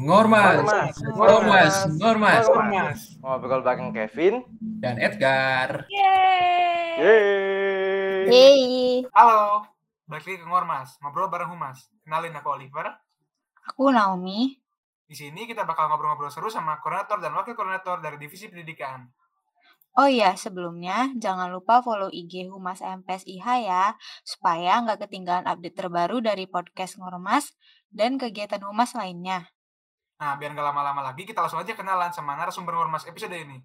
Ngormas. Ngormas. Ngormas. Ngormas. Ngormas. Ngobrol bareng Kevin. Dan Edgar. Yeay. Yeay. Yeay. Halo, balik lagi ke Ngormas, ngobrol bareng Humas. Kenalin aku Oliver. Aku Naomi. Di sini kita bakal ngobrol-ngobrol seru sama koordinator dan wakil koordinator dari Divisi Pendidikan. Oh iya, sebelumnya jangan lupa follow IG Humas MPSIH ya, supaya nggak ketinggalan update terbaru dari podcast Ngormas dan kegiatan Humas lainnya. Nah, biar nggak lama-lama lagi, kita langsung aja kenalan sama narasumber Ngormas episode ini.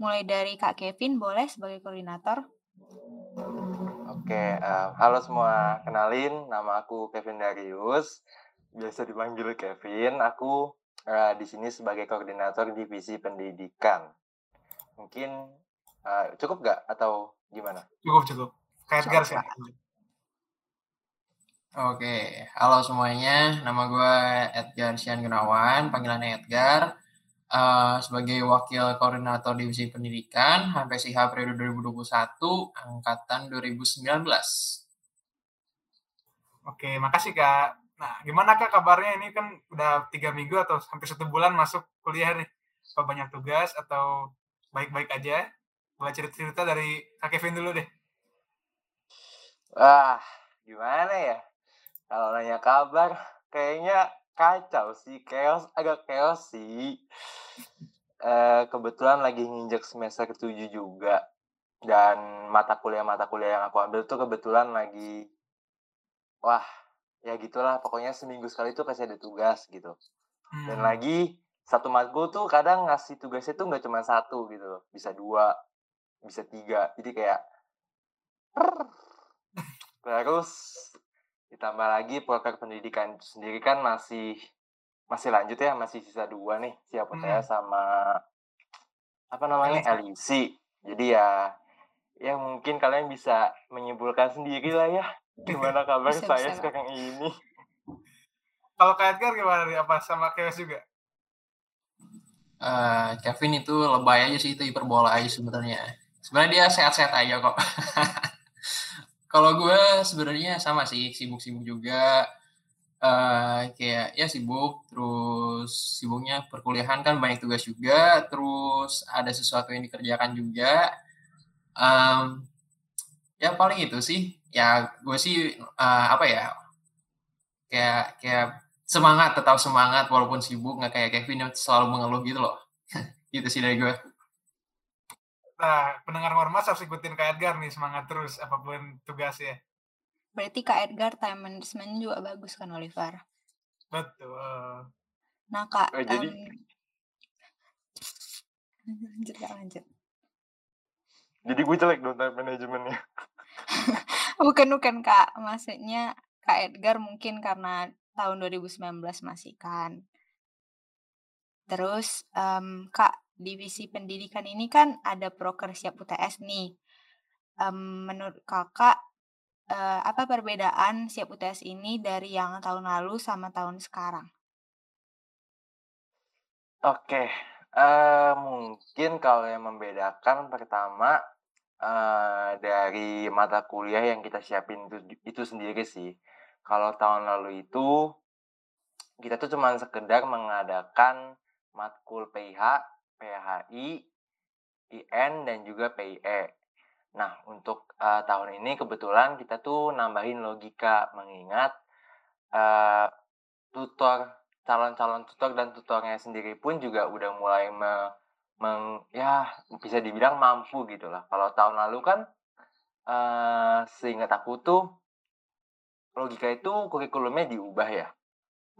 Mulai dari Kak Kevin, boleh sebagai koordinator? Oke, eh, halo semua. Kenalin, nama aku Kevin Darius. Biasa dipanggil Kevin. Aku eh, di sini sebagai koordinator divisi pendidikan. Mungkin eh, cukup nggak atau gimana? Cukup, cukup. Kayak Edgar sih. Oke, halo semuanya. Nama gue Edgar Sian Gunawan, panggilannya Edgar. Eh, sebagai Wakil Koordinator Divisi Pendidikan HPSIH periode 2021, Angkatan 2019. Oke, makasih Kak. Nah, gimana Kak kabarnya? Ini kan udah tiga minggu atau hampir satu bulan masuk kuliah nih. Apa banyak tugas atau baik-baik aja? Boleh cerita-cerita dari Kak Kevin dulu deh. Wah, gimana ya? Kalau nanya kabar, kayaknya kacau sih, chaos, agak chaos sih. Eh, kebetulan lagi nginjek semester 7 juga. Dan mata kuliah-mata kuliah yang aku ambil tuh kebetulan lagi, wah, ya gitulah. Pokoknya seminggu sekali tuh kasih ada tugas gitu. Dan Hmm. lagi, satu matkul tuh kadang ngasih tugasnya tuh nggak cuma satu gitu loh. Bisa dua, bisa tiga. Jadi kayak, terus ditambah lagi proker pendidikan sendiri kan masih masih lanjut ya masih sisa dua nih siapa Hmm. saya sama apa namanya LIC jadi ya ya mungkin kalian bisa menyimpulkan sendiri lah ya gimana kabar Bisa, saya bisa, sekarang ini Kalau Kak Edgar gimana nih? Apa sama chaos juga? Eh, Kevin itu lebay aja sih, itu hiperbola aja sebenarnya. Sebenarnya dia sehat-sehat aja kok. Kalau gue sebenarnya sama sih, sibuk-sibuk juga. Eh, kayak ya sibuk, terus sibuknya perkuliahan kan banyak tugas juga, terus ada sesuatu yang dikerjakan juga. Em, ya paling itu sih. Ya gue sih eh, apa ya? Kayak kayak semangat, tetap semangat walaupun sibuk nggak kayak Kevin yang selalu mengeluh gitu loh. gitu sih dari gue. Nah, pendengar Ngormas harus ikutin Kak Edgar nih, semangat terus apa pun tugasnya. Berarti Kak Edgar time management juga bagus kan, Oliver? Betul. Nah, Kak, Oh, jadi- em, lanjut, Kak, lanjut. jadi gue jelek dong time manajemennya Bukan, bukan, Kak. Maksudnya Kak Edgar mungkin karena tahun 2019 masih kan. Terus, em, Kak, divisi pendidikan ini kan ada proker siap UTS nih. Em, menurut Kakak, eh, apa perbedaan siap UTS ini dari yang tahun lalu sama tahun sekarang? Oke, eh mungkin kalau yang membedakan pertama eh dari mata kuliah yang kita siapin itu, itu sendiri sih. Kalau tahun lalu itu kita tuh cuma sekedar mengadakan matkul PIH, PHI, IN dan juga PIE. Nah, untuk eh, tahun ini kebetulan kita tuh nambahin logika mengingat eh tutor calon-calon tutor dan tutornya sendiri pun juga udah mulai me, meng, ya bisa dibilang mampu gitu lah. Kalau tahun lalu kan eh seingat aku tuh logika itu kurikulumnya diubah ya.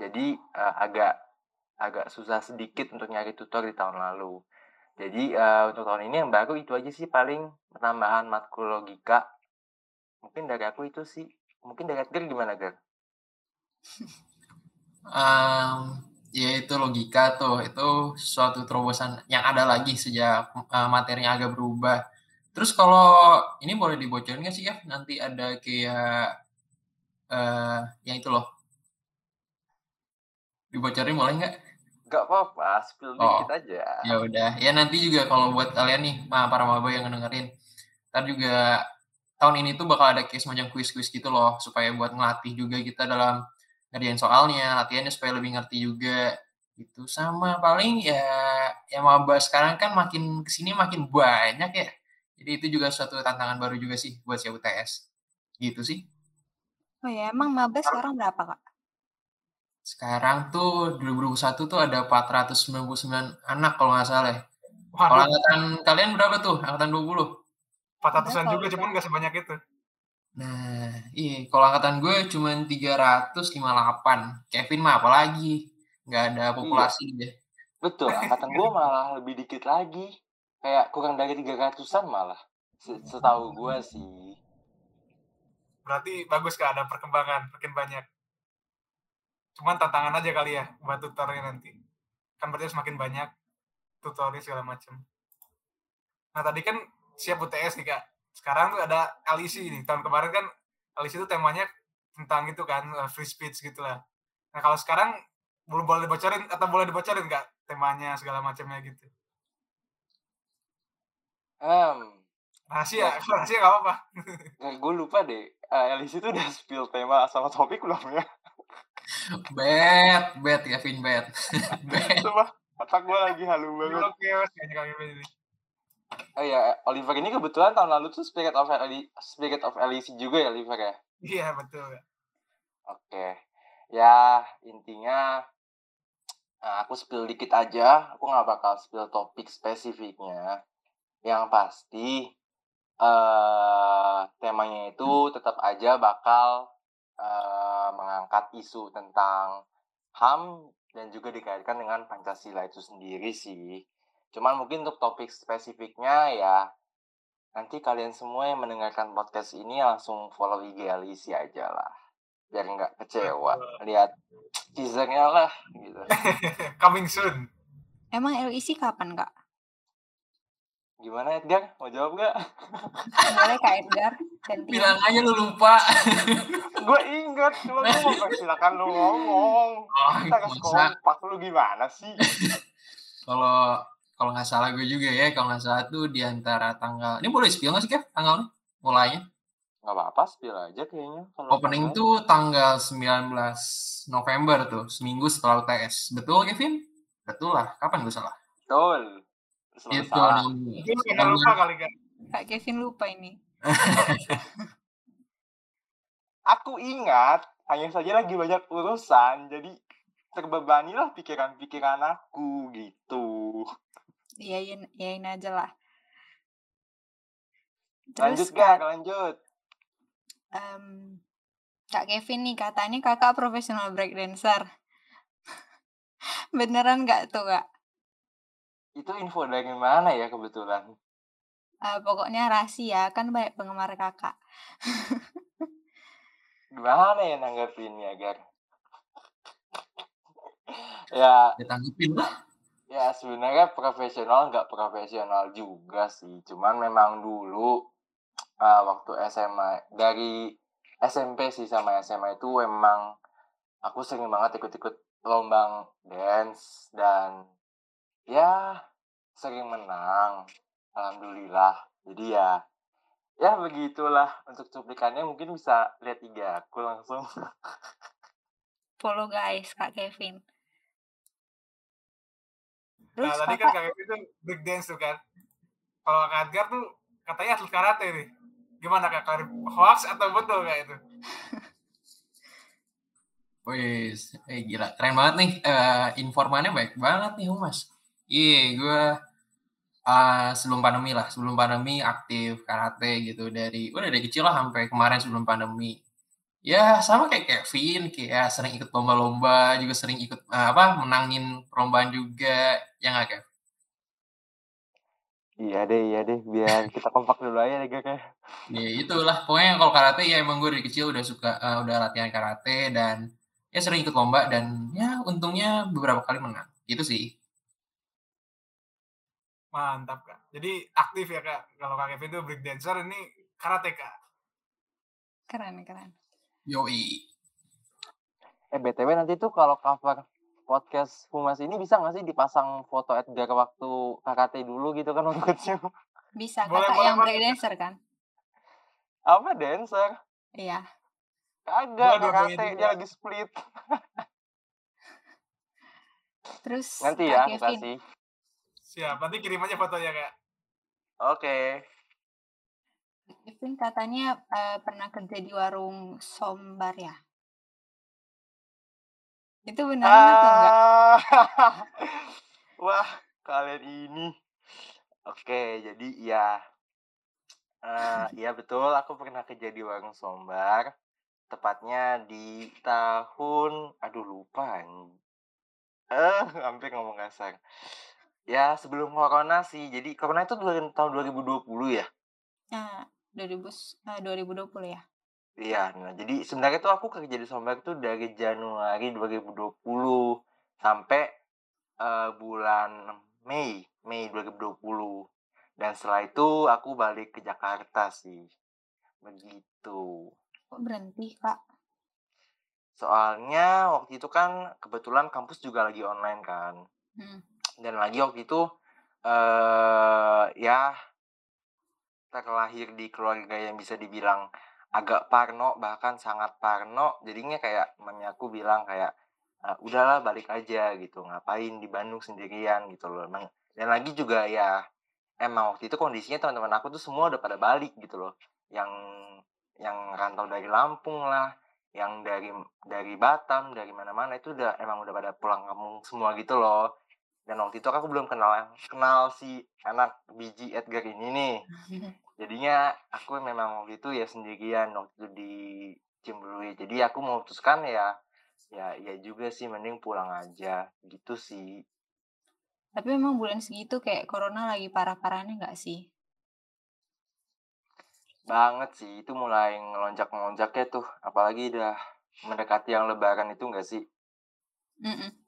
Jadi eh, agak agak susah sedikit untuk nyari tutor di tahun lalu. Jadi eh, untuk tahun ini yang baru itu aja sih paling penambahan matkul logika. Mungkin dari aku itu sih. Mungkin dari Edgar gimana, Gar? Em, ya itu logika tuh, itu suatu terobosan yang ada lagi sejak eh, materinya agak berubah. Terus kalau ini boleh dibocorin nggak sih ya? Nanti ada kayak eh yang itu loh. Dibocorin boleh nggak? Gak apa-apa, spill Oh. dikit aja. Ya udah, ya nanti juga kalau buat kalian nih, ma- para maba yang ngedengerin, ntar juga tahun ini tuh bakal ada kayak semacam kuis-kuis gitu loh, supaya buat ngelatih juga kita dalam ngerjain soalnya, latihannya supaya lebih ngerti juga gitu. Sama paling ya ya maba sekarang kan makin ke sini makin banyak ya. Jadi itu juga suatu tantangan baru juga sih buat si UTS. Gitu sih. Oh ya, emang maba sekarang berapa, Kak? Sekarang tuh 2021 tuh ada 499 anak kalau nggak salah ya. Kalau angkatan kalian berapa tuh? Angkatan 20? 400-an Berapa juga cuman nggak sebanyak itu. Nah, iya. Kalau angkatan gue cuma 358. Kevin mah apalagi. Nggak ada populasi dia. Betul, angkatan gue malah lebih dikit lagi. Kayak kurang dari 300-an malah. Se- Setahu gue sih. Berarti bagus Kak ada perkembangan makin banyak. Cuman tantangan aja kali ya buat tutornya nanti. Kan berarti semakin banyak tutornya segala macam. Nah tadi kan siap UTS nih Kak. Sekarang tuh ada LEC nih. Tahun kemarin kan LEC itu temanya tentang itu kan eh, free speech gitu lah. Nah kalau sekarang belum boleh dibocorin atau boleh dibocorin Kak temanya segala macamnya gitu. Hmm, Rahasia, rahasia nggak apa-apa. gue lupa deh. Uh, Elis itu udah spill tema sama topik belum ya? Bad, bad Kevin, bad. bad. Coba, otak gue lagi halu banget. Oke, mas, kayaknya kami ini. Oh ya, Oliver ini kebetulan tahun lalu tuh Spirit of Eli Spirit of Elise juga ya, Oliver ya? Iya betul. Oke. Ya, intinya nah, aku spill dikit aja. Aku nggak bakal spill topik spesifiknya. Yang pasti eh temanya itu tetap aja bakal eh, mengangkat isu tentang HAM dan juga dikaitkan dengan Pancasila itu sendiri sih. Cuman mungkin untuk topik spesifiknya ya nanti kalian semua yang mendengarkan podcast ini langsung follow IG Alisi aja lah biar nggak kecewa lihat teasernya lah gitu Coming soon. Emang LEC kapan, Kak? gimana Edgar mau jawab nggak Boleh Kak Edgar? Bilang aja lu lupa. gue inget cuma gue mau silakan lu ngomong Oh, kita masa kompak lu gimana sih kalau kalau nggak salah gue juga ya, kalau nggak salah tuh di antara tanggal ini boleh spill nggak sih Kev tanggalnya? Mulainya. nggak apa-apa spill aja kayaknya kalau Opening tanggal. tuh tanggal 19 November tuh, seminggu setelah UTS. Betul Kevin? Betul lah. Kapan gue salah? betul Selalu Itu karena lupa kali kan. Kak Kevin lupa ini. aku ingat hanya saja lagi banyak urusan jadi terbebanilah pikiran-pikiran aku gitu Iyain, iyain aja lah. lanjut Terus gak Kak, lanjut em, Kak Kevin nih katanya kakak profesional breakdancer. Beneran nggak tuh kak? itu info dari mana ya kebetulan Eh, pokoknya rahasia kan banyak penggemar kakak. gimana ya nanggepinnya Gar? Ya Ya tanggepin lah. ya sebenarnya profesional nggak profesional juga sih. Cuman memang dulu uh, waktu SMA dari SMP sih sama SMA itu emang aku sering banget ikut-ikut lombang dance dan ya sering menang alhamdulillah. Jadi ya ya begitulah untuk cuplikannya mungkin bisa lihat tiga aku langsung Follow guys Kak Kevin. Nah Terus tadi kan kakak, kakak itu break dance tuh kan. Kalau Kak Edgar tuh katanya atlet karate nih. Gimana kak? Karib hoax atau betul kayak itu? Wih, eh gila, keren banget nih. Eh informannya baik banget nih, Mas. Iya, gue ah, sebelum pandemi lah, sebelum pandemi aktif karate gitu dari udah dari kecil lah sampai kemarin sebelum pandemi. Ya sama kayak Kevin, kayak sering ikut lomba-lomba, juga sering ikut eh, apa menangin perlombaan juga, ya nggak Kev? iya deh iya deh biar kita kompak dulu aja deh Gar, ya. Ya itulah, pokoknya kalau karate ya emang gue dari kecil udah suka, eh, udah latihan karate dan ya sering ikut lomba dan ya untungnya beberapa kali menang. Gitu sih. Mantap kak. Jadi aktif ya kak. Kalau kak Kevin itu break dancer ini karate kak. keren keren. Yoi. Eh BTW nanti tuh kalau cover podcast Humas ini bisa nggak sih dipasang foto Edgar waktu KKT dulu gitu kan waktu kecil? Bisa Boleh, kakak boleh, yang boleh. breakdancer kan? Apa dancer? Iya. Kagak, nggak dua-duanya kate, juga. dia lagi split. Terus Nanti ya Kevin, kasih. Siap, nanti kirim aja fotonya kak. Oke. Kevin katanya eh, pernah kerja di warung sombar ya? Itu beneran atau enggak? Ah. Wah, kalian ini. Oke, jadi ya. eh ya betul, aku pernah kerja di warung sombar. Tepatnya di tahun, aduh lupa. Eh, hampir ngomong kasar. Ya, sebelum corona sih. Jadi corona itu dua- tahun 2020 ya. Nah, 2000, eh, 2020 ya? Iya, nah jadi sebenarnya tuh aku kerja di Sombar tuh dari Januari 2020 sampai eh, bulan Mei, Mei 2020. Dan setelah itu aku balik ke Jakarta sih. Begitu. Kok berhenti, Kak? Soalnya waktu itu kan kebetulan kampus juga lagi online kan. Hmm. Dan lagi waktu itu eh ya terlahir di keluarga yang bisa dibilang agak parno bahkan sangat parno. Jadinya kayak mami aku bilang kayak "Ah, udahlah balik aja gitu. Ngapain di Bandung sendirian gitu loh. Emang dan lagi juga ya emang waktu itu kondisinya teman-teman aku tuh semua udah pada balik gitu loh. Yang yang rantau dari Lampung lah yang dari dari Batam dari mana-mana itu udah emang udah pada pulang kampung semua gitu loh dan waktu itu aku belum kenal kenal si anak biji Edgar ini nih. Jadinya aku memang waktu itu ya sendirian waktu itu di Cimberui. Jadi aku memutuskan ya ya ya juga sih mending pulang aja. Gitu sih. Tapi memang bulan segitu kayak corona lagi parah-parahnya nggak sih? banget sih itu mulai ngelonjak ngelonjaknya tuh. Apalagi udah mendekati yang lebaran itu enggak sih? Mm-mm.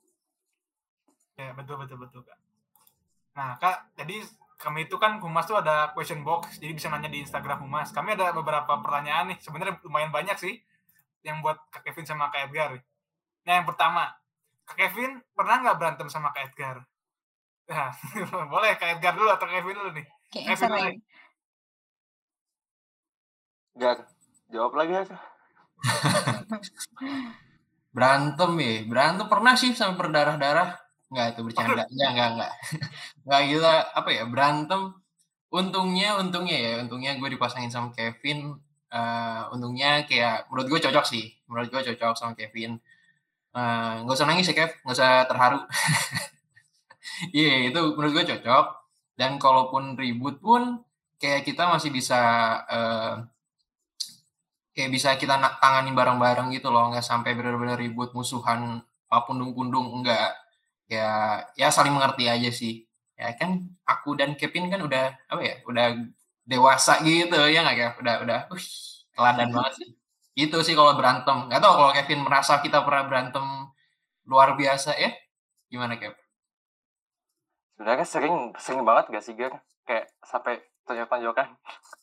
Ya betul betul betul kak. Nah kak, jadi kami itu kan Humas tuh ada question box, jadi bisa nanya di Instagram Humas. Kami ada beberapa pertanyaan nih, sebenarnya lumayan banyak sih, yang buat Kak Kevin sama Kak Edgar. Nah yang pertama, Kak Kevin pernah nggak berantem sama Kak Edgar? Nah, boleh Kak Edgar dulu atau Kak Kevin dulu nih? Kevin dulu nih. Gar jawab lagi ya Berantem ya, berantem pernah sih sampai berdarah-darah. Enggak itu bercanda. Enggak, enggak, enggak. Enggak gila apa ya, berantem untungnya untungnya ya, untungnya gue dipasangin sama Kevin eh, untungnya kayak menurut gue cocok sih. Menurut gue cocok sama Kevin. Eh, nggak usah nangis ya Kev, nggak usah terharu. Iya, itu menurut gue cocok. Dan kalaupun ribut pun kayak kita masih bisa eh, kayak bisa kita tangani bareng-bareng gitu loh, nggak sampai benar-benar ribut musuhan apa pundung-pundung enggak. Ya ya saling mengerti aja sih. Ya kan aku dan Kevin kan udah apa ya? Udah dewasa gitu ya nggak ya? Udah udah uh, teladan banget sih. Gitu sih kalau berantem. Nggak tahu kalau Kevin merasa kita pernah berantem luar biasa ya. Gimana Kev? sebenarnya sering sering banget gak sih Gar kayak sampai tonjok-tonjokan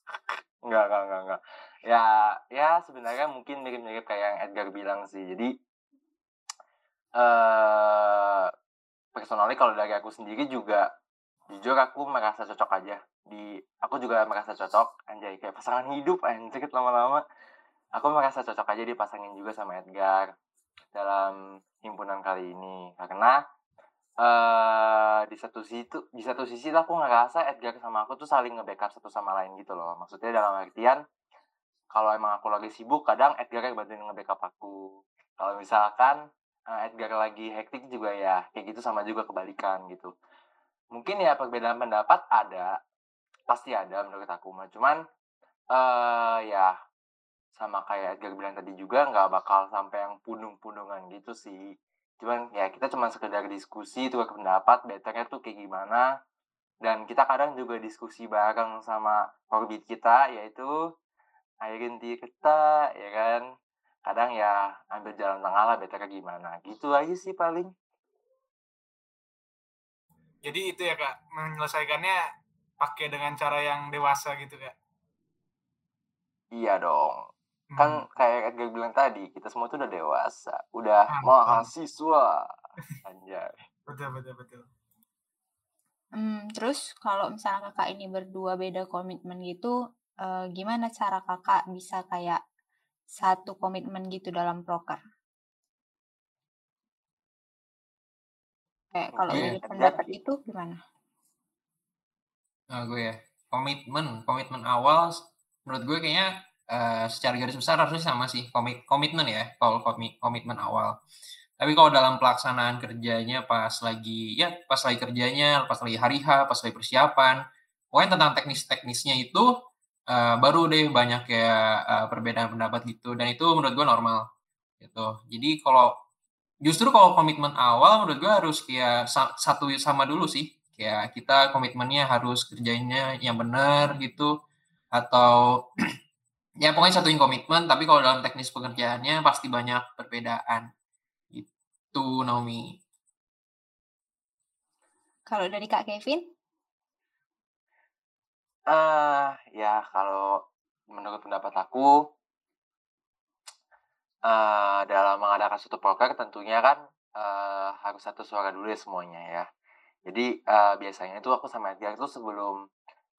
enggak enggak enggak enggak ya ya sebenarnya mungkin mirip-mirip kayak yang Edgar bilang sih jadi eh personalnya kalau dari aku sendiri juga jujur aku merasa cocok aja. Di aku juga merasa cocok anjay kayak pasangan hidup anjir lama-lama. Aku merasa cocok aja dipasangin juga sama Edgar dalam himpunan kali ini. Karena eh di satu sisi di satu sisi tuh aku ngerasa Edgar sama aku tuh saling nge-backup satu sama lain gitu loh. Maksudnya dalam artian kalau emang aku lagi sibuk kadang Edgar yang bantuin nge-backup aku. Kalau misalkan eh, Edgar lagi hektik juga ya kayak gitu sama juga kebalikan gitu. Mungkin ya perbedaan pendapat ada pasti ada menurut aku mah. Cuman eh ya sama kayak Edgar bilang tadi juga nggak bakal sampai yang pundung-pundungan gitu sih. Cuman ya kita cuma sekedar diskusi tukar pendapat betternya tuh kayak gimana. Dan kita kadang juga diskusi bareng sama orbit kita yaitu airin kita ya kan kadang ya ambil jalan tengah lah betternya gimana gitu aja sih paling Jadi itu ya kak, menyelesaikannya pakai dengan cara yang dewasa gitu kak. iya dong Hmm. kan kayak Edgar bilang tadi kita semua tuh udah dewasa udah Mantap. mahasiswa anjay Betul betul betul. Hmm, terus kalau misalnya kakak ini berdua beda komitmen gitu, eh, gimana cara kakak bisa kayak satu komitmen gitu dalam proker? Kayak kalau dari Edgar. pendapat itu gimana? Nah, gue ya komitmen komitmen awal menurut gue kayaknya eh, secara garis besar harusnya sama sih komit komitmen ya kalau komi- komitmen awal tapi kalau dalam pelaksanaan kerjanya pas lagi ya pas lagi kerjanya pas lagi hari H pas lagi persiapan pokoknya tentang teknis-teknisnya itu eh, baru deh banyak ya eh, perbedaan pendapat gitu dan itu menurut gue normal gitu. Jadi kalau justru kalau komitmen awal menurut gue harus kayak sa- satu sama dulu sih. Kayak kita komitmennya harus kerjanya yang benar gitu atau ya pokoknya satuin komitmen tapi kalau dalam teknis pekerjaannya pasti banyak perbedaan. Gitu Naomi. Kalau dari Kak Kevin? Eh, ya kalau menurut pendapat aku eh dalam mengadakan suatu proker tentunya kan eh, harus satu suara dulu ya semuanya ya. Jadi eh, biasanya itu aku sama Edgar tuh sebelum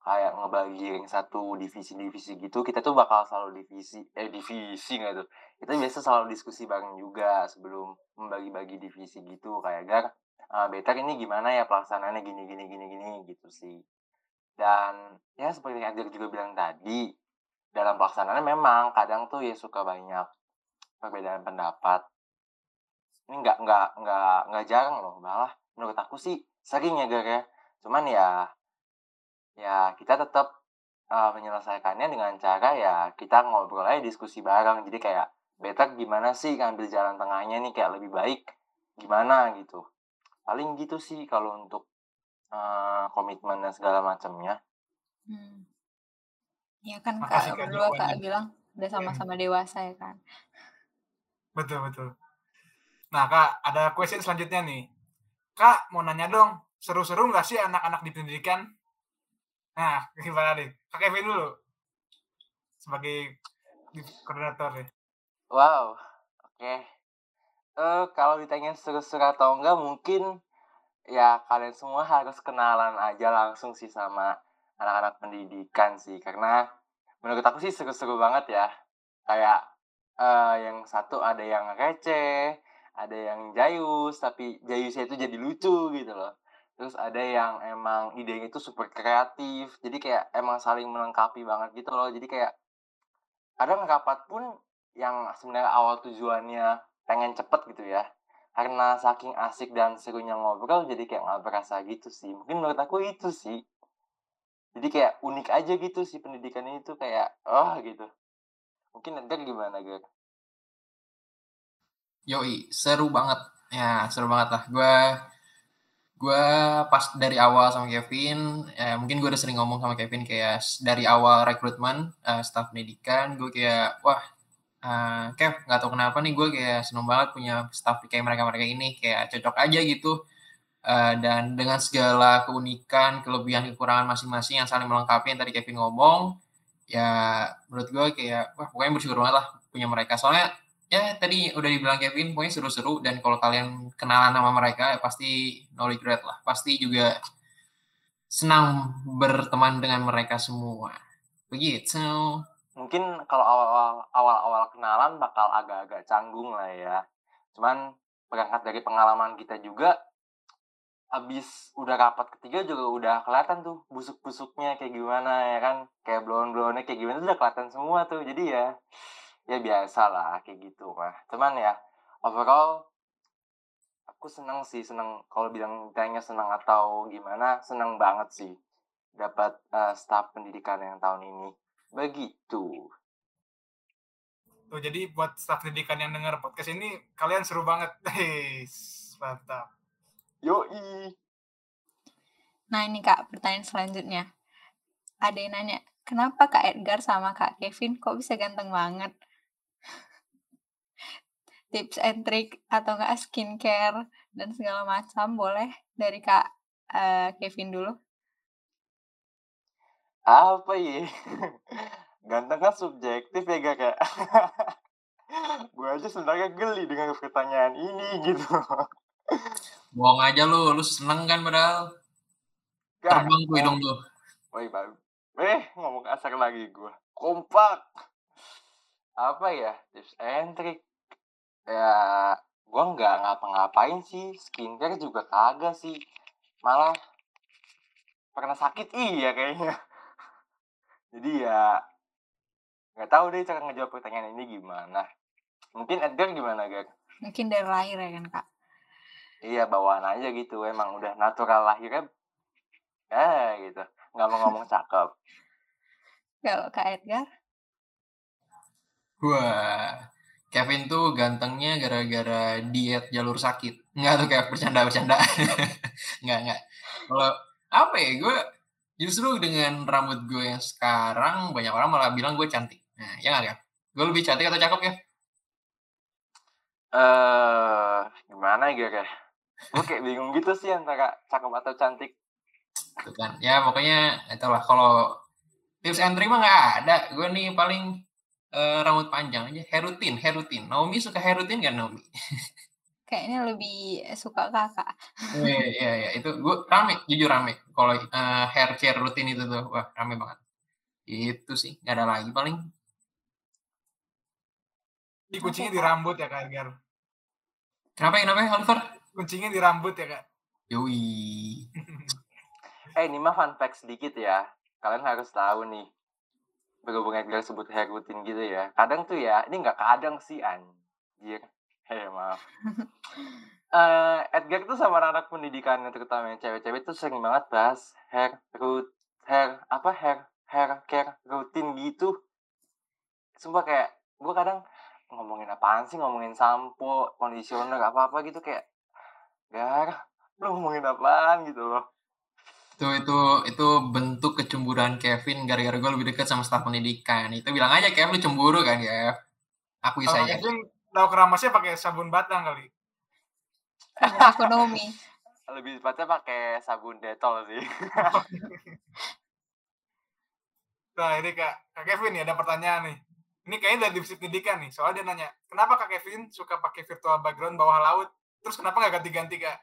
kayak ngebagi ring satu divisi-divisi gitu, kita tuh bakal selalu divisi, eh divisi nggak tuh? Kita biasa selalu diskusi bareng juga sebelum membagi-bagi divisi gitu kayak Gar, eh, Better ini gimana ya pelaksanaannya gini gini gini gini gitu sih. Dan ya seperti yang Edgar juga bilang tadi, dalam pelaksanaannya memang kadang tuh ya suka banyak perbedaan pendapat. Ini nggak nggak nggak nggak jarang loh, malah menurut aku sih sering ya Gar ya. Cuman ya ya kita tetap eh, menyelesaikannya dengan cara ya kita ngobrol aja diskusi bareng. Jadi kayak better gimana sih ngambil jalan tengahnya nih kayak lebih baik gimana gitu. Paling gitu sih kalau untuk eh, komitmen dan segala macamnya. Hmm. Ya kan Makasih, Kak berdua Kak bilang udah sama-sama dewasa ya kan. Betul, betul. Nah, Kak, ada question selanjutnya nih. Kak, mau nanya dong, seru-seru nggak sih anak-anak di pendidikan? Nah, gimana nih? Kak Kevin dulu. Sebagai di- koordinator nih. Wow, oke. Eh kalau ditanya seru-seru atau enggak mungkin ya kalian semua harus kenalan aja langsung sih sama anak-anak pendidikan sih karena menurut aku sih seru-seru banget ya. Kayak eh yang satu ada yang receh, ada yang jayus tapi jayusnya itu jadi lucu gitu loh. Terus ada yang emang idenya itu super kreatif. Jadi kayak emang saling melengkapi banget gitu loh. Jadi kayak kadang rapat pun yang sebenarnya awal tujuannya pengen cepet gitu ya karena saking asik dan serunya ngobrol jadi kayak nggak berasa gitu sih mungkin menurut aku itu sih jadi kayak unik aja gitu sih pendidikan ini tuh kayak oh gitu mungkin Edgar gimana Gar? Yoi, seru banget. Ya, seru banget lah. Gue gue pas dari awal sama Kevin, ya mungkin gue udah sering ngomong sama Kevin kayak dari awal rekrutmen eh, staf pendidikan, gue kayak wah eh, Kev nggak tahu kenapa nih gue kayak seneng banget punya staf kayak mereka-mereka ini kayak cocok aja gitu. Eh, dan dengan segala keunikan, kelebihan, kekurangan masing-masing yang saling melengkapi yang tadi Kevin ngomong, ya menurut gue kayak wah pokoknya bersyukur banget lah punya mereka. Soalnya ya tadi udah dibilang Kevin pokoknya seru-seru dan kalau kalian kenalan sama mereka ya pasti no regret lah pasti juga senang berteman dengan mereka semua begitu mungkin kalau awal-awal awal-awal kenalan bakal agak-agak canggung lah ya. Cuman berangkat dari pengalaman kita juga abis udah rapat ketiga juga udah kelihatan tuh busuk-busuknya kayak gimana ya kan? Kayak blon-blonnya kayak gimana udah kelihatan semua tuh. Jadi ya ya biasa lah kayak gitu mah. Cuman ya overall aku seneng sih seneng kalau bilang ditanya seneng atau gimana seneng banget sih dapat eh, staf pendidikan yang tahun ini begitu Tuh, jadi buat staf pendidikan yang dengar podcast ini, kalian seru banget. Hei, mantap. yoi Nah ini Kak pertanyaan selanjutnya. Ada yang nanya, kenapa Kak Edgar sama Kak Kevin kok bisa ganteng banget? Tips and trick atau enggak skincare dan segala macam boleh dari Kak eh, Kevin dulu. Apa ya? Ganteng kan subjektif ya gak kayak gue aja sebenarnya geli dengan pertanyaan ini gitu. Bohong aja lu lu seneng kan padahal? Gak, terbang tuh hidung tuh Woi, baru. Eh, ngomong kasar lagi gue. Kompak. apa ya? Tips and trick. Ya gua nggak ngapa-ngapain sih. Skincare juga kagak sih. Malah pernah sakit iya kayaknya jadi ya nggak tahu deh cara ngejawab pertanyaan ini gimana mungkin Edgar gimana Gar? Mungkin dari lahir ya kan kak? iya bawaan aja gitu emang udah natural lahirnya eh gitu nggak mau ngomong cakep Kalau kak Edgar? Wah, Kevin tuh gantengnya gara-gara diet jalur sakit. Enggak tuh kayak bercanda-bercanda. Enggak, enggak. Kalau apa ya, gue justru dengan rambut gue yang sekarang, banyak orang malah bilang gue cantik. Nah, ya nggak, Kev? Gue lebih cantik atau cakep, ya? eh gimana ya Gar? gue kayak bingung gitu sih antara cakep atau cantik Tuh kan. Ya, pokoknya itulah. Kalau tips and trick mah nggak ada. Gue nih paling eh, rambut panjang aja. Hair routine, hair routine. Naomi suka hair routine kan, Naomi? Kayaknya lebih suka kakak. Iya, iya, iya. Itu gue rame, jujur rame. Kalau eh, hair care rutin itu tuh, wah rame banget. Itu sih, nggak ada lagi paling. Ini kuncinya Oke, di rambut ya Kak Edgar. Kenapa kenapa Oliver? Kuncinya di rambut ya Kak. Yoi. eh ini mah fun fact sedikit ya kalian harus tahu nih berhubung Edgar sebut hair routine gitu ya kadang tuh ya ini nggak kadang sih anjir hei maaf Eh, Edgar tuh sama anak pendidikan terutama yang cewek-cewek tuh sering banget bahas hair root hair apa hair hair care rutin gitu sumpah kayak gue kadang ngomongin apaan sih ngomongin sampo conditioner apa apa gitu kayak gar lu ngomongin apaan gitu loh Itu, itu, itu bentuk kecemburuan Kevin gara-gara gue lebih dekat sama staf pendidikan. Itu bilang aja, Kev, lu cemburu kan, Kev? Akui Kalau saja. Kevin tahu keramasnya pakai sabun batang kali. Ekonomi. lebih tepatnya pakai sabun detol sih Nah ini Kak, Kak Kevin nih ada pertanyaan nih. Ini kayaknya dari divisi pendidikan nih. Soalnya dia nanya, kenapa Kak Kevin suka pakai virtual background bawah laut? Terus kenapa nggak ganti-ganti Kak?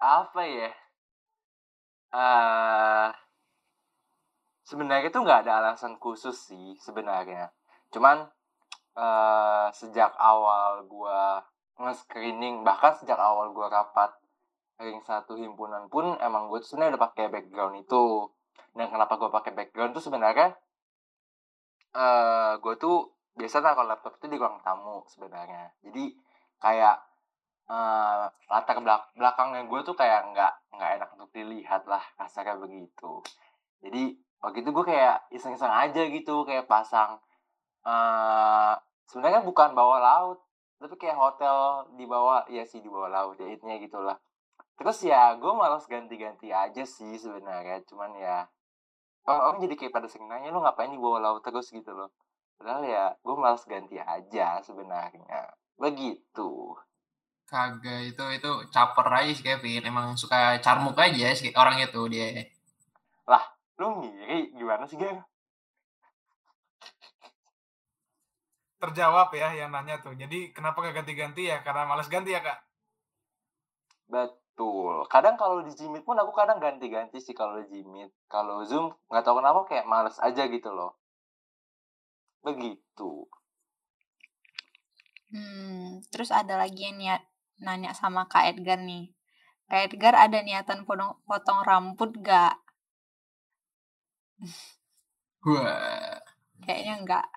apa ya eh sebenarnya tuh nggak ada alasan khusus sih sebenarnya cuman eh sejak awal gua nge-screening bahkan sejak awal gua rapat ring satu himpunan pun emang gue sebenarnya udah pakai background itu. Dan kenapa gua pakai background tuh sebenarnya eh gue tuh biasa taruh laptop itu di ruang tamu sebenarnya. Jadi kayak eh latar belak belakangnya gue tuh kayak nggak nggak enak untuk dilihat lah kasarnya begitu. Jadi waktu itu gue kayak iseng-iseng aja gitu kayak pasang eh sebenarnya bukan bawah laut tapi kayak hotel di bawah ya sih di bawah laut ya intinya gitulah terus ya gue malas ganti-ganti aja sih sebenarnya cuman ya orang-orang jadi kayak pada sering nanya lu ngapain di bawah laut terus gitu loh padahal ya gue malas ganti aja sebenarnya begitu Kagak, itu itu caper aja sih Kevin. Emang suka carmuk aja sih orang itu dia. lu ngiri gimana sih Gar? Terjawab ya yang nanya tuh. Jadi kenapa nggak ganti-ganti ya? Karena malas ganti ya Kak? Betul. Kadang kalau di Jimit pun aku kadang ganti-ganti sih kalau di Jimit. Kalau Zoom nggak tahu kenapa kayak males aja gitu loh. Begitu. Hmm, terus ada lagi yang niat nanya sama Kak Edgar nih. Kak Edgar ada niatan potong, potong rambut gak? Wah, Kayaknya enggak.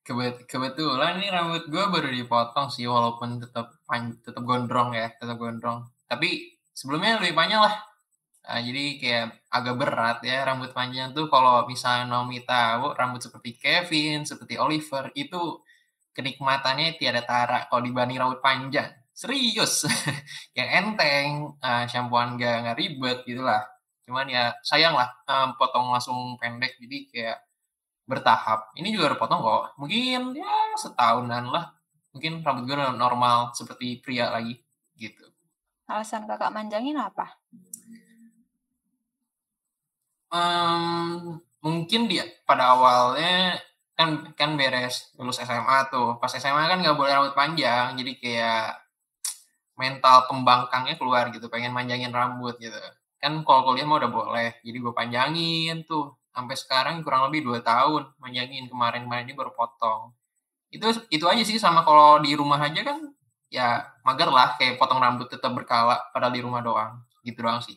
Kebet kebetulan nih rambut gue baru dipotong sih walaupun tetap tetap gondrong ya, tetap gondrong. Tapi sebelumnya lebih panjang lah. Nah, jadi kayak agak berat ya rambut panjang tuh kalau misalnya Naomi tahu rambut seperti Kevin, seperti Oliver itu kenikmatannya tiada tara kalau dibanding rambut panjang. Serius, yang enteng, uh, shampooan gak, nggak ribet gitulah. Cuman ya sayang lah um, potong langsung pendek jadi kayak bertahap. Ini juga udah potong kok. Mungkin ya setahunan lah. Mungkin rambut gue normal seperti pria lagi gitu. Alasan kakak manjangin apa? Em, mungkin dia pada awalnya kan kan beres lulus SMA tuh. Pas SMA kan nggak boleh rambut panjang, jadi kayak mental pembangkangnya keluar gitu, pengen manjangin rambut gitu. Kan kalau kuliah mah udah boleh, jadi gue panjangin tuh. Sampai sekarang kurang lebih dua tahun manjangin kemarin-kemarin ini baru potong itu itu aja sih sama kalau di rumah aja kan ya mager lah kayak potong rambut tetap berkala padahal di rumah doang gitu doang sih.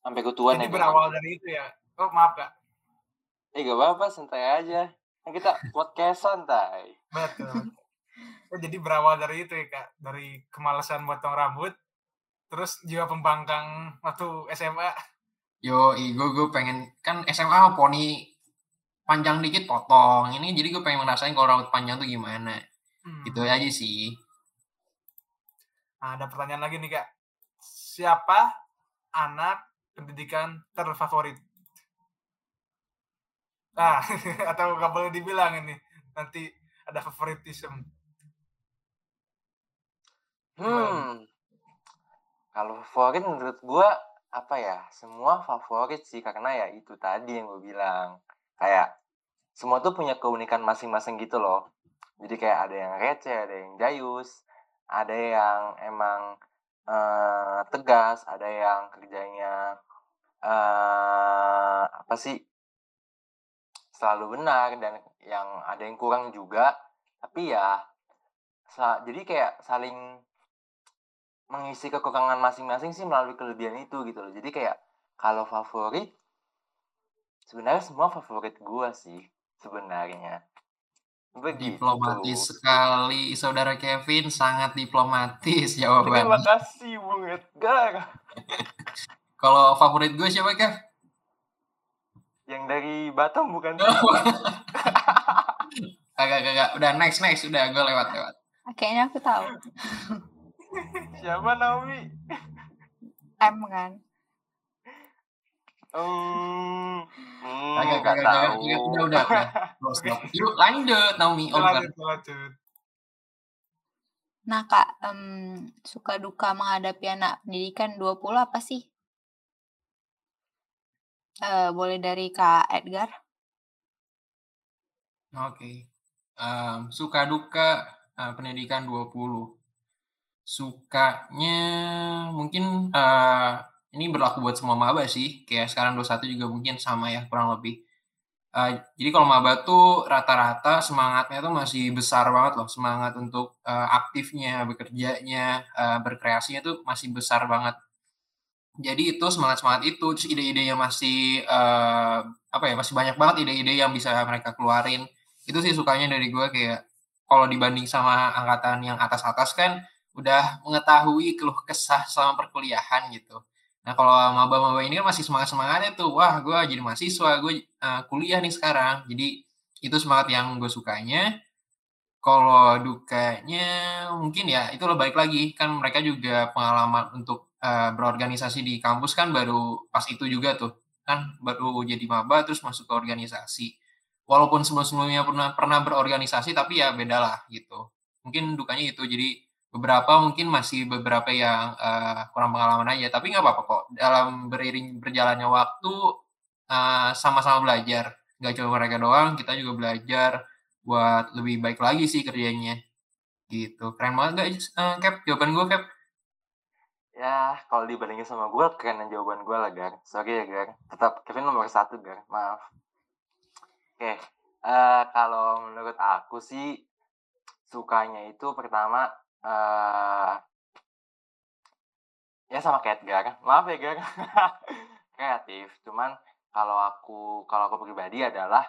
Sampai ketuaan Jadi ya. berawal dari itu ya. Oh maaf kak. Eh gak apa-apa, santai aja. Kan kita podcast santai. Betul. Oh, jadi berawal dari itu ya kak. Dari kemalasan potong rambut. Terus jiwa pembangkang waktu SMA. Yo gue gue pengen kan SMA poni panjang dikit potong ini jadi gue pengen ngerasain kalau rambut panjang tuh gimana Hmm. gitu aja sih Nah, ada pertanyaan lagi nih kak. Siapa anak pendidikan terfavorit? Nah, atau nggak boleh dibilang ini. Nanti ada favoritism. Hmm. Kalau favorit menurut gua apa ya? Semua favorit sih karena ya itu tadi yang gue bilang. Kayak semua tuh punya keunikan masing-masing gitu loh. Jadi kayak ada yang receh, ada yang jayus, ada yang emang eh, tegas, ada yang kerjanya eh apa sih? selalu benar dan yang ada yang kurang juga. Tapi ya jadi kayak saling mengisi kekurangan masing-masing sih melalui kelebihan itu gitu loh. Jadi kayak kalau favorit sebenarnya semua favorit gua sih sebenarnya. Begitu. diplomatis sekali saudara Kevin sangat diplomatis Terima jawabannya kasih Bung Edgar. kalau favorit gue siapa Kev? Yang dari Batam bukan sih? kagak kagak udah next next udah gue lewat lewat Kayaknya aku tahu. Siapa Naomi? M kan. Hmm, hmm, kagak kagak tahu. udah udah udah yuk lanjut Naomi Oliver lanjut, lanjut. Nah kak, em, suka duka menghadapi anak pendidikan 20 apa sih? Eh, boleh dari Kak Edgar? Oke. Em, suka duka eh, pendidikan 20. Sukanya mungkin eh, ini berlaku buat semua maba sih. Kayak sekarang 21 juga mungkin sama ya kurang lebih. Eh, jadi kalau maba tuh rata-rata semangatnya tuh masih besar banget loh. Semangat untuk eh, aktifnya, bekerjanya, eh, berkreasinya tuh masih besar banget. Jadi itu semangat-semangat itu, terus ide-idenya masih eh, apa ya, masih banyak banget ide-ide yang bisa mereka keluarin itu sih sukanya dari gue kayak kalau dibanding sama angkatan yang atas-atas kan udah mengetahui keluh kesah selama perkuliahan gitu. Nah kalau maba-maba ini kan masih semangat-semangatnya tuh, wah gue jadi mahasiswa, gue uh, kuliah nih sekarang. Jadi itu semangat yang gue sukanya. Kalau dukanya mungkin ya itu lo balik lagi kan mereka juga pengalaman untuk uh, berorganisasi di kampus kan baru pas itu juga tuh kan baru jadi maba terus masuk ke organisasi walaupun sebelum-sebelumnya pernah pernah berorganisasi tapi ya beda lah gitu mungkin dukanya itu jadi beberapa mungkin masih beberapa yang uh, kurang pengalaman aja tapi nggak apa-apa kok dalam beriring berjalannya waktu uh, sama-sama belajar nggak cuma mereka doang kita juga belajar buat lebih baik lagi sih kerjanya gitu keren banget gak uh, Cap jawaban gue Cap Ya, kalau dibandingin sama gue, keren jawaban gue lah, Gar. Sorry ya, Gar. Tetap Kevin nomor satu, Gar. Maaf. Oke, eh kalau menurut aku sih, sukanya itu pertama, eh ya sama kayak Gar. Maaf ya, Gar. Kreatif. Cuman, kalau aku kalau aku pribadi adalah,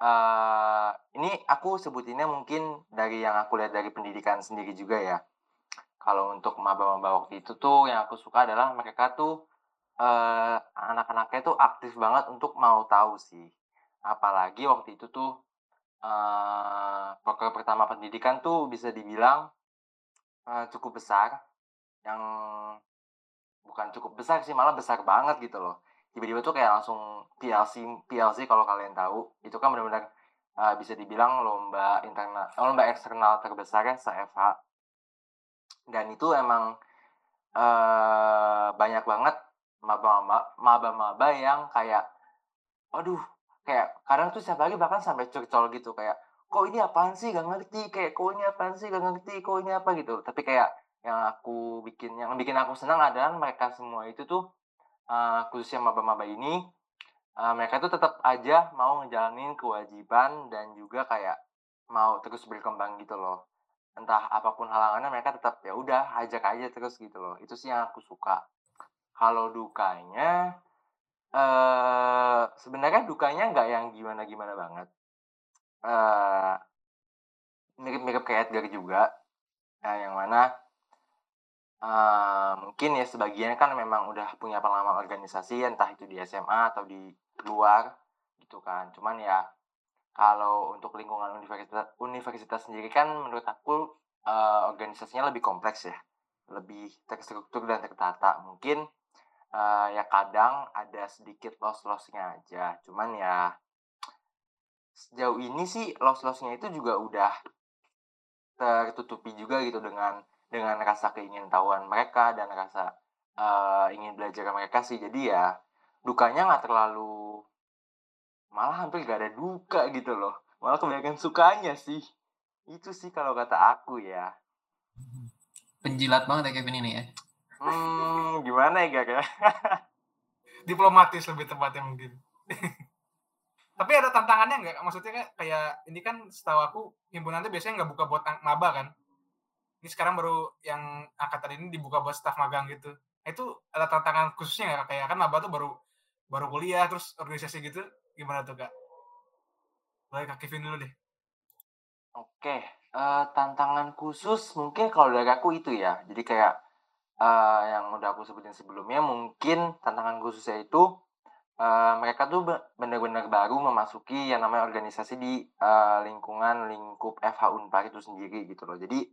eh ini aku sebutinnya mungkin dari yang aku lihat dari pendidikan sendiri juga ya kalau untuk maba-maba waktu itu tuh yang aku suka adalah mereka tuh eh, anak-anaknya tuh aktif banget untuk mau tahu sih. Apalagi waktu itu tuh eh proker pertama pendidikan tuh bisa dibilang eh, cukup besar. Yang bukan cukup besar sih, malah besar banget gitu loh. Tiba-tiba tuh kayak langsung PLC PLC kalau kalian tahu, itu kan benar-benar eh, bisa dibilang lomba internal, lomba eksternal terbesar ya se-FH dan itu emang eh banyak banget maba-maba maba-maba yang kayak aduh kayak kadang tuh setiap hari bahkan sampai curcol gitu kayak kok ini apaan sih? Gak ngerti kayak kok ini apaan sih? Gak ngerti kok ini apa? Gitu. Tapi kayak yang aku bikin yang bikin aku senang adalah mereka semua itu tuh uh, khususnya maba-maba ini uh, mereka tuh tetap aja mau ngejalanin kewajiban dan juga kayak mau terus berkembang gitu loh. Entah apa pun halangannya mereka tetap ya udah ajak aja terus gitu loh. Itu sih yang aku suka. Kalau dukanya eh sebenarnya dukanya nggak yang gimana gimana banget eh mirip-mirip kayak Edgar juga. Nah, yang mana uh, mungkin ya sebagian kan memang udah punya pengalaman organisasi entah itu di SMA atau di luar gitu kan. Cuman ya kalau untuk lingkungan universitas universitas sendiri kan menurut aku uh, organisasinya lebih kompleks ya. Lebih terstruktur dan tertata. Mungkin uh, ya kadang ada sedikit loss-lossnya aja. Cuman ya sejauh ini sih loss-lossnya itu juga udah tertutupi juga gitu dengan dengan rasa keingintahuan mereka dan rasa uh, ingin belajar mereka sih. Jadi ya dukanya nggak terlalu malah hampir gak ada duka gitu loh. Malah kebanyakan sukanya sih. Itu sih kalau kata aku ya. Penjilat banget ya Kevin ini ya? Hmm gimana ya gak diplomatis lebih tepatnya mungkin tapi ada tantangannya nggak? Maksudnya kayak kayak ini kan setahu aku himpunan itu biasanya nggak buka buat maba kan? Ini sekarang baru yang angkatan ini dibuka buat staf magang gitu. Nah, itu ada tantangan khususnya nggak kayak kan maba tuh baru baru kuliah terus organisasi gitu. Gimana tuh kak? Boleh kak Kevin dulu deh. Oke uh, tantangan khusus mungkin kalau dari aku itu ya. Jadi kayak uh, yang udah aku sebutin sebelumnya mungkin tantangan khususnya itu uh, mereka tuh benar-benar baru memasuki yang namanya organisasi di uh, lingkungan lingkup FH Unpar itu sendiri gitu loh. Jadi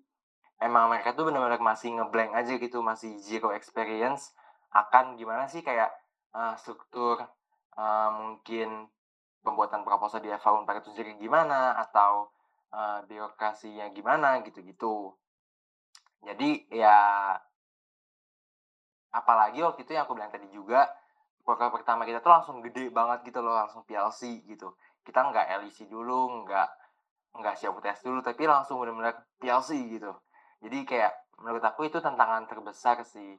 emang mereka tuh benar-benar masih ngeblank aja gitu, masih zero experience akan gimana sih kayak uh, struktur uh, mungkin pembuatan proposal di FH Unpar itu sendiri gimana atau uh, birokrasinya gimana gitu-gitu. Jadi ya apalagi waktu itu yang aku bilang tadi juga program pertama kita tuh langsung gede banget gitu loh langsung PLC gitu. Kita nggak LEC dulu nggak nggak siap UTS dulu tapi langsung benar-benar PLC gitu. Jadi kayak menurut aku itu tantangan terbesar sih.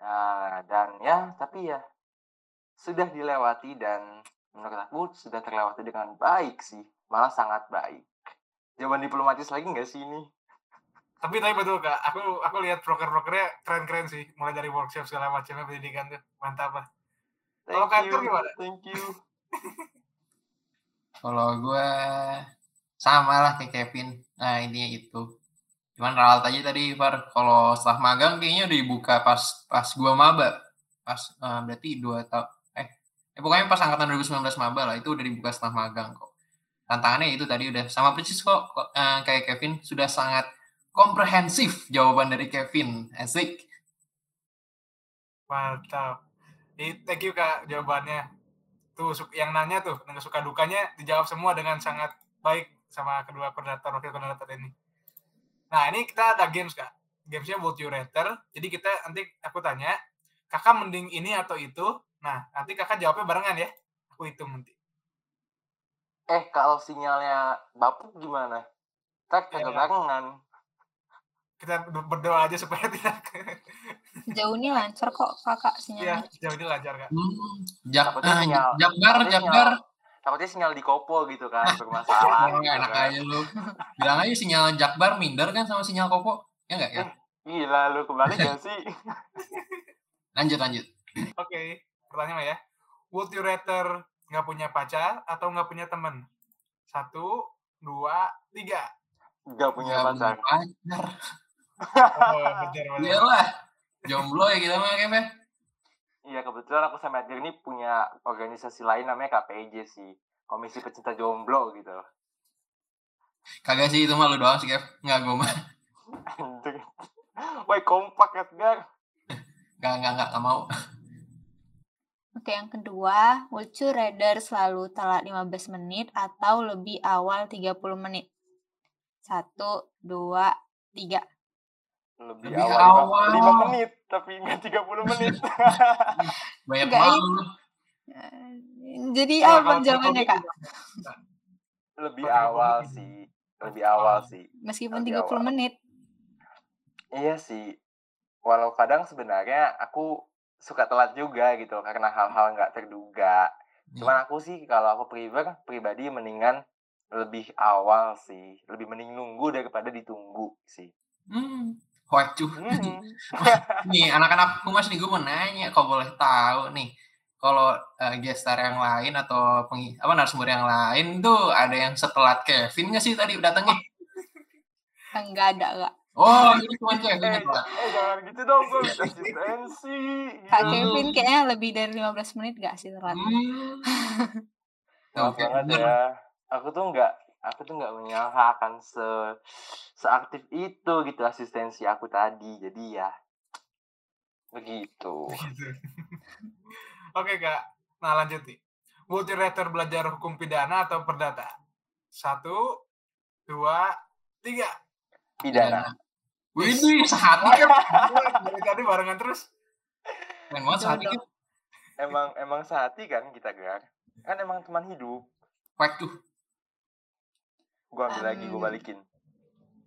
Uh, dan ya tapi ya sudah dilewati dan menurut aku sudah terlewati dengan baik sih malah sangat baik. Jawaban diplomatis lagi nggak sih ini? Tapi tapi betul kak. Aku aku lihat broker-brokernya keren-keren sih mulai dari workshop segala macamnya pendidikan tuh. Mantap lah kalau kantor gimana? Thank you. Kalau gue sama lah kayak Kevin. Nah ini itu. Cuman ralat aja tadi Far. Kalau setelah magang kayaknya udah dibuka pas pas gue maba. Pas uh, berarti dua tahun. Eh, eh pokoknya pas angkatan 2019 maba lah itu udah dibuka setelah magang kok. Tantangannya itu tadi udah sama persis kok uh, kayak Kevin sudah sangat komprehensif jawaban dari Kevin. Asik. Mantap. Thank you kak jawabannya. Tuh yang nanya tuh dengan suka dukanya dijawab semua dengan sangat baik sama kedua koordinator wakil koordinator ini. Nah ini kita ada games kak. Gamesnya Would You Rather. Jadi kita nanti aku tanya, kakak mending ini atau itu. Nah nanti kakak jawabnya barengan ya. Aku hitung nanti. Eh kalau sinyalnya bapuk gimana? Tak kagak ya, barengan kita berdoa aja supaya tidak jauh ini lancar kok kakak sinyalnya. Ya, jauh ini lancar kak. Hmm, jak, takutnya uh, sinyal, jakbar jakbar. takutnya sinyal di kopo gitu kan bermasalah gitu enak kan. aja lu. Bilang aja sinyal jakbar minder kan sama sinyal kopo ya enggak ya? Eh, gila lu kembali gak sih. Lanjut lanjut. Oke okay. pertanyaan ya. Would you rather nggak punya pacar atau nggak punya temen satu dua tiga. Nggak punya pacar. oh, bener, Iyalah. Jomblo ya kita mah Kev Iya kebetulan aku sama Edgar ini punya organisasi lain namanya KPJ sih. Komisi Pecinta Jomblo gitu. Kagak sih itu malu doang sih Kev. Enggak gue mah. Woi kompak Edgar. Gak, gak, gak, gak mau. Oke, yang kedua, would you rather selalu telat 15 menit atau lebih awal 30 menit? Satu, dua, tiga lebih, lebih awal, awal. 5 menit tapi enggak 30 menit banyak banget jadi ya, apa jawabannya kak lebih awal sih lebih awal sih meskipun lebih 30 awal. menit iya sih walau kadang sebenarnya aku suka telat juga gitu karena hal-hal nggak terduga. Cuman Iya. aku sih kalau aku prefer pribadi mendingan lebih awal sih, lebih mending nunggu daripada ditunggu sih. Hmm. Waduh. Hmm. Nih, anak-anak humas nih gue mau nanya, kalau boleh tahu nih, kalau eh, gestar yang lain atau pengi, apa narasumber yang lain tuh ada yang setelat Kevin nggak sih tadi datangnya? Enggak ada, Kak. Oh, ini cuma Kevin eh, eh, jangan gitu dong, gue bisa asistensi. Kak Gitu. Kevin kayaknya lebih dari 15 menit gak sih telat? Hmm. Tuh, banget bener. ya. Aku tuh nggak, aku tuh nggak menyangka akan se seaktif itu gitu asistensi aku tadi. Jadi ya begitu. Gitu. Oke kak, nah lanjut nih. Rather belajar hukum pidana atau perdata? Satu, dua, tiga. Pidana. Widih, sehati kan. Dari tadi barengan terus. Banget sehati kan. Emang emang sehati kan kita gerak. Kan emang teman hidup. Waduh. Gua ambil lagi, gua balikin.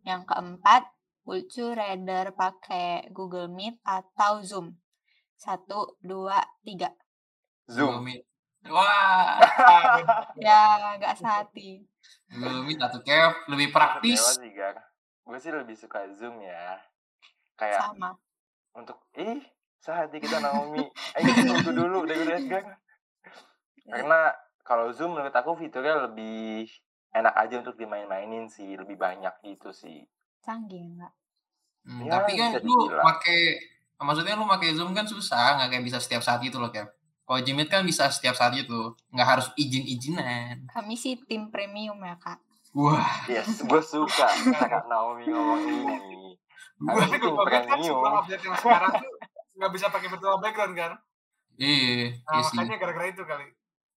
Yang keempat, would you rather pakai Google Meet atau Zoom? Satu, dua, tiga. Zoom. Google Meet. Wah, Ya, nggak sehati. Google Meet atau Kev lebih praktis. sih. Gue sih lebih suka Zoom ya. Kayak Sama. untuk ih sehati kita Naomi. Kita tunggu dulu daripada Edgar. Karena kalau Zoom menurut aku fiturnya lebih enak aja untuk dimain-mainin sih, lebih banyak gitu sih. Canggih nggak? Hmm, Ya, tapi kan lu pakai maksudnya lu pakai Zoom kan susah, nggak kayak bisa setiap saat itu loh, Kev. Kalau Jimit kan bisa setiap saat itu, nggak harus izin-izinan. Kami sih tim premium ya, Kak. Wah, Yes, gue suka cara Naomi ngomong ini. gue kan premium. update yang sekarang tuh nggak bisa pakai virtual background kan. iya, Nah, iya sih. makanya gara-gara itu kali.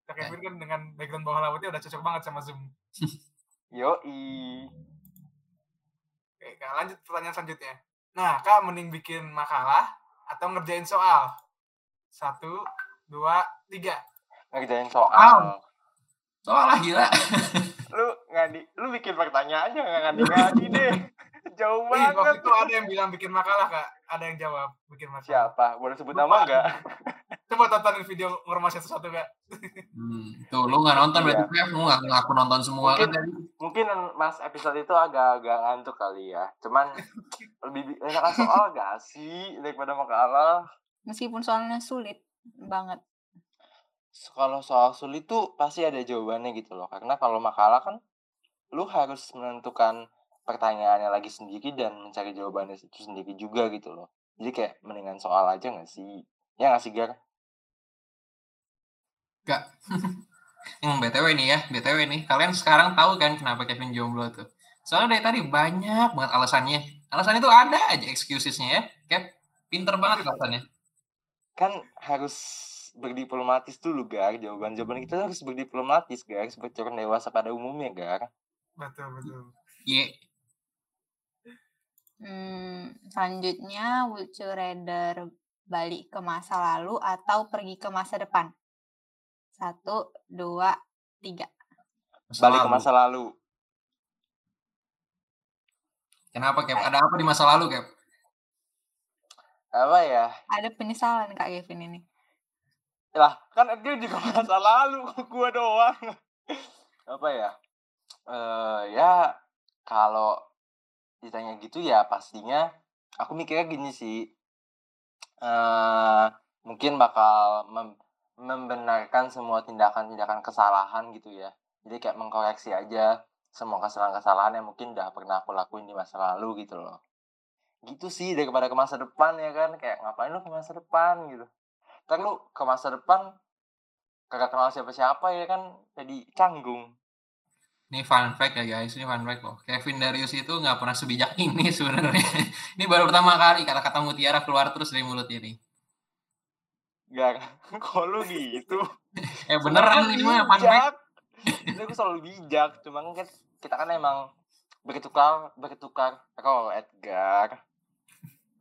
Kak Kevin kan dengan background bawah lautnya udah cocok banget sama Zoom. Yoi. Oke, Kak, lanjut pertanyaan selanjutnya. Nah, Kak mending bikin makalah atau ngerjain soal? Satu, dua, tiga. Ngerjain soal. Wow. Soalnya gila. Lu ngadi, lu bikin pertanyaannya nggak ngadi-ngadi deh. Jauh Wih, waktu banget. itu ada yang bilang bikin makalah, Kak. Ada yang jawab bikin makalah. Siapa? Boleh sebut Lupa. nama nggak? Coba tontonin video ngormas satu-satu, Kak. Hmm, tuh lu nggak nonton berarti Kev, lu nggak ngaku nonton semua kan Mungkin- tadi. Mungkin mas episode itu agak-agak ngantuk kali ya. Cuman lebih bi- enakan soal gak sih daripada makalah? Meskipun soalnya sulit banget. Kalau soal sulit tuh pasti ada jawabannya gitu loh. Karena kalau makalah kan lu harus menentukan pertanyaannya lagi sendiri dan mencari jawabannya itu sendiri juga gitu loh. Jadi kayak mendingan soal aja gak sih? Ya gak sih Gar? Yang BTW nih ya, BTW nih, kalian sekarang tahu kan kenapa Kevin jomblo tuh? Soalnya dari tadi banyak banget alasannya. Alasannya tuh ada aja excusesnya ya. Kev, pinter banget alasannya. Kan harus berdiplomatis dulu Gar. Jawaban-jawaban kita harus berdiplomatis Gar. Seperti orang dewasa pada umumnya Gar. Betul, betul. Iya. Hmm, selanjutnya, would you rather balik ke masa lalu atau pergi ke masa depan? Satu, dua, tiga. Masa Balik ke lalu. masa lalu. Kenapa Kev? Ada apa di masa lalu Kev? Apa ya? Ada penyesalan Kak Kevin ini. lah kan dia juga masa lalu gua doang apa ya eh ya kalau ditanya gitu ya pastinya aku mikirnya gini sih eh mungkin bakal mem- membenarkan semua tindakan-tindakan kesalahan gitu ya jadi kayak mengkoreksi aja semua kesalahan-kesalahan yang mungkin udah pernah aku lakuin di masa lalu gitu loh gitu sih daripada ke masa depan ya kan kayak ngapain lu ke masa depan gitu Ntar lu ke masa depan kagak kenal siapa-siapa ya kan jadi canggung. Ini fun fact ya guys, ini fun fact loh. Kevin Darius itu nggak pernah sebijak ini sebenarnya. ini baru pertama kali kata-kata mutiara keluar terus dari mulutnya nih. Gak, kok lu gitu? Eh beneran ini mah fun fact. bijak. Ini aku selalu bijak, cuman kan kita kan emang bertukar bertukar role Edgar.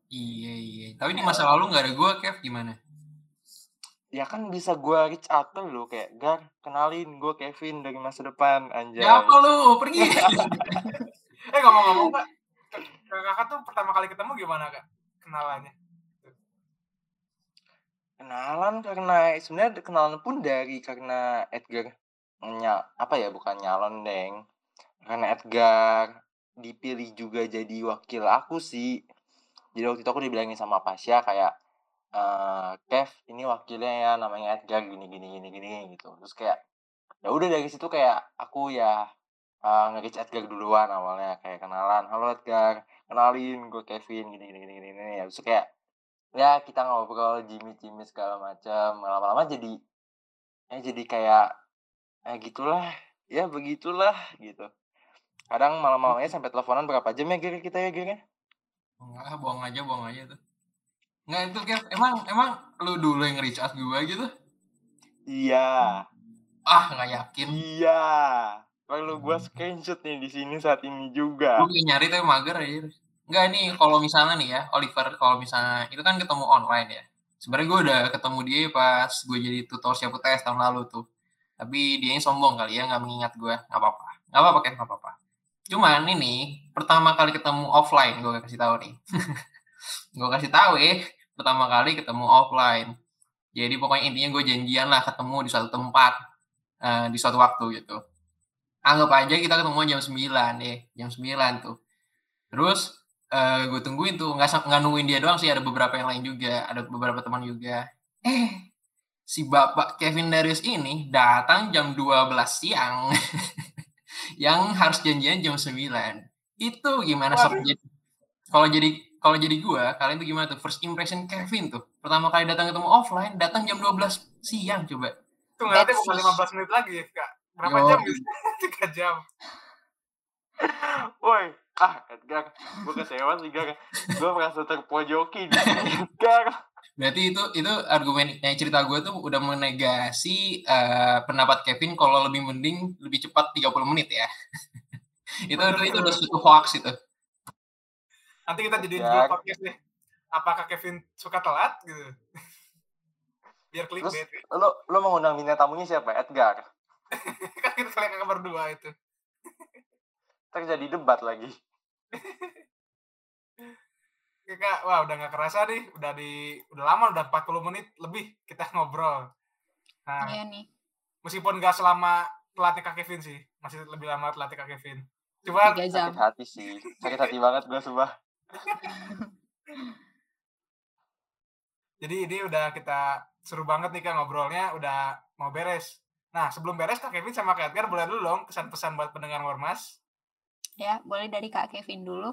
Iya iya. Tapi di masa lalu nggak ada gue Kev gimana? Ya kan bisa gua reach out ke lu kayak Gar, kenalin gue Kevin dari masa depan anjay. Ya apa lu pergi? Eh, ngomong-ngomong. Kak- Kakak tuh pertama kali ketemu gimana, Kak? Kenalannya. Kenalan karena sebenarnya kenalan pun dari karena Edgar nya apa ya bukan nyalon deng. Karena Edgar dipilih juga jadi wakil aku sih. Jadi waktu itu aku dibilangin sama Pasya kayak eh Kev ini wakilnya ya namanya Edgar gini gini gini gini gitu. Terus kayak ya udah dari situ kayak aku ya uh, nge-reach Edgar duluan awalnya kayak kenalan halo Edgar kenalin gue Kevin gini gini gini, gini. ya. Terus kayak ya kita ngobrol Jimmy Jimmy segala macam lama-lama jadi ya jadi kayak eh gitulah. Ya begitulah gitu. Kadang malam-malamnya sampai teleponan berapa jam ya kira kita ya kira Enggak, bohong aja, bohong aja tuh. Enggak itu Kev, emang emang lu dulu yang reach out gue gitu? iya. Ah, nggak yakin. iya. Perlu gua screenshot nih di sini saat ini juga. Gue nyari tapi mager aja. Enggak nih, kalau misalnya nih ya, Oliver, kalau misalnya itu kan ketemu online ya. Sebenarnya gue udah ketemu dia pas gue jadi tutor siapa tes tahun lalu tuh. Tapi dia yang sombong kali ya, nggak mengingat gue. Nggak apa-apa. Nggak apa-apa, Kev, nggak apa-apa. Cuman ini pertama kali ketemu offline gue kasih tahu nih. gue kasih tahu eh pertama kali ketemu offline. Jadi pokoknya intinya gue janjian lah ketemu di suatu tempat eh, di suatu waktu gitu. Anggap aja kita ketemu jam 9 deh, jam 9 tuh. Terus eh, gue tungguin tuh nggak nggak nungguin dia doang sih ada beberapa yang lain juga, ada beberapa teman juga. Eh si bapak Kevin Darius ini datang jam 12 siang. yang harus janjian jam 9. Itu gimana sob? Waduh. Jadi- Kalau jadi kalau jadi gua, kalian tuh gimana tuh? First impression Kevin tuh. Pertama kali datang ketemu offline, datang jam 12 siang coba. Itu bukan it. 15 menit lagi ya, Kak. Berapa Yo. jam gitu? 3 jam. woi ah Edgar gue kecewa sih Gar gue merasa terpojoki di Edgar Berarti itu itu argumen yang cerita gue tuh udah menegasi eh, pendapat Kevin kalau lebih mending lebih cepat 30 menit ya. itu itu itu udah suatu hoax itu. Nanti kita jadiin Ya. podcast nih. Apakah Kevin suka telat gitu? Biar klik Terus- bete. lo lo mau undang bintang tamunya siapa Edgar kan kita kalian berdua itu. Terjadi debat lagi Oke, Kak, wah udah nggak kerasa nih, udah di udah lama udah 40 menit lebih kita ngobrol. Nah, Iya nih. meskipun nggak selama pelatih Kak Kevin sih, masih lebih lama pelatih Kak Kevin. Cuma sakit hati sih sakit hati banget gue sumpah jadi ini udah kita seru banget nih Kak ngobrolnya, udah mau beres. Nah, sebelum beres Kak Kevin sama Kak Edgar boleh dulu dong pesan-pesan buat pendengar Warmas. Ya, boleh dari Kak Kevin dulu.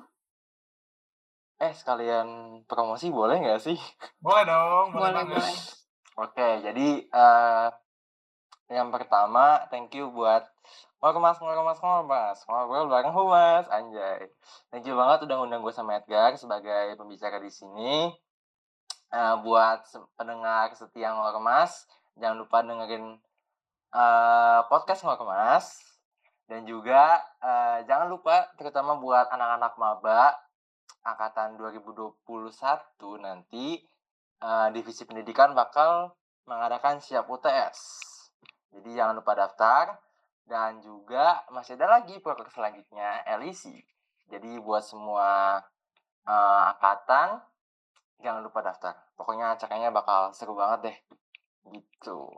eh sekalian promosi boleh nggak sih Boleh dong, boleh, Boleh, boleh. Oke, jadi eh yang pertama thank you buat Ngormas, ngormas, ngormas, ngobrol bareng Humas, anjay. Thank you banget udah ngundang gue sama Edgar sebagai pembicara di sini. Eh, buat se- pendengar setia Ngormas, jangan lupa dengerin eh, podcast Ngormas. Dan juga eh, jangan lupa terutama buat anak-anak maba angkatan 2021 nanti eh, divisi pendidikan bakal mengadakan siap UTS. Jadi jangan lupa daftar dan juga masih ada lagi program selanjutnya LEC. Jadi buat semua eh, angkatan jangan lupa daftar. Pokoknya acaranya bakal seru banget deh. Gitu.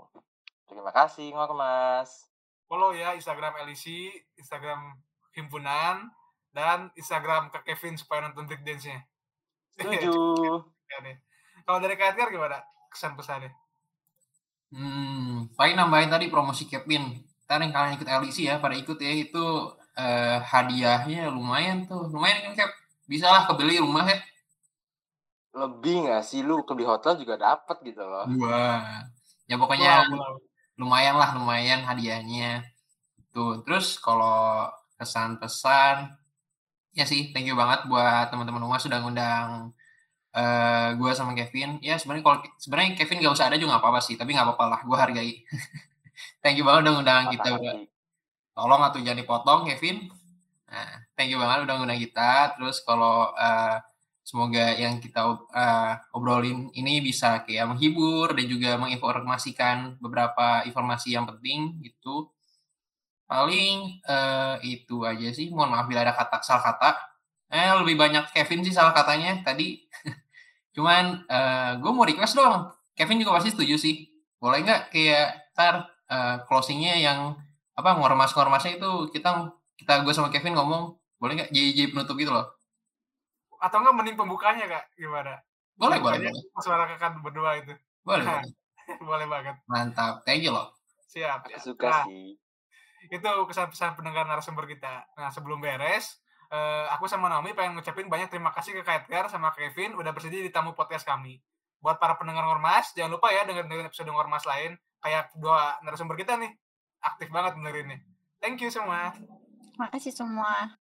Terima kasih Ngormas. Follow ya Instagram LEC, Instagram himpunan, dan Instagram Kak Kevin supaya nonton breakdance-nya. Setuju. Ya deh. Kalau dari Kak Edgar gimana kesan pesannya? Hmm, paling nambahin tadi promosi Kevin. Ntar yang kalian ikut LEC ya, pada ikut ya itu eh, hadiahnya lumayan tuh. Lumayan kan Kev? Bisa lah kebeli rumah ya. Lebih nggak sih lu ke di hotel juga dapat gitu loh. Dua. Ya pokoknya Wow, wow. Lumayan lah lumayan hadiahnya. Tuh terus kalau kesan pesan ya sih thank you banget buat teman-teman rumah sudah ngundang eh gue sama Kevin. Ya sebenarnya kalau sebenarnya Kevin gak usah ada juga nggak apa-apa sih tapi nggak apa-apa lah gue hargai. Thank you banget udah ngundang kita. Udah tolong atuh jangan dipotong Kevin. Nah thank you banget udah ngundang kita. Terus kalau eh, semoga yang kita eh, obrolin ini bisa kayak menghibur dan juga menginformasikan beberapa informasi yang penting gitu. Paling eh, itu aja sih. Mohon maaf bila ada kata salah kata. Eh lebih banyak Kevin sih salah katanya tadi. Cuman eh, gue mau request dong. Kevin juga pasti setuju sih. Boleh nggak kayak ntar uh, closingnya yang apa ngormas-ngormasnya itu kita kita gue sama Kevin ngomong boleh nggak jadi penutup gitu loh? Atau nggak mending pembukanya kak gimana? Boleh boleh. boleh. Suara kakak berdua itu. Boleh. boleh. boleh banget. Mantap, thank you loh. Siap. Aku suka nah, sih. Itu kesan-pesan pendengar narasumber kita. Nah sebelum beres, uh, aku sama Naomi pengen ngucapin banyak terima kasih ke Kak Edgar sama Kevin udah bersedia di tamu podcast kami. Buat para pendengar Ngormas, jangan lupa ya dengerin episode Ngormas lain. Kayak dua narasumber kita nih, aktif banget dengerinnya. Thank you semua. Makasih semua.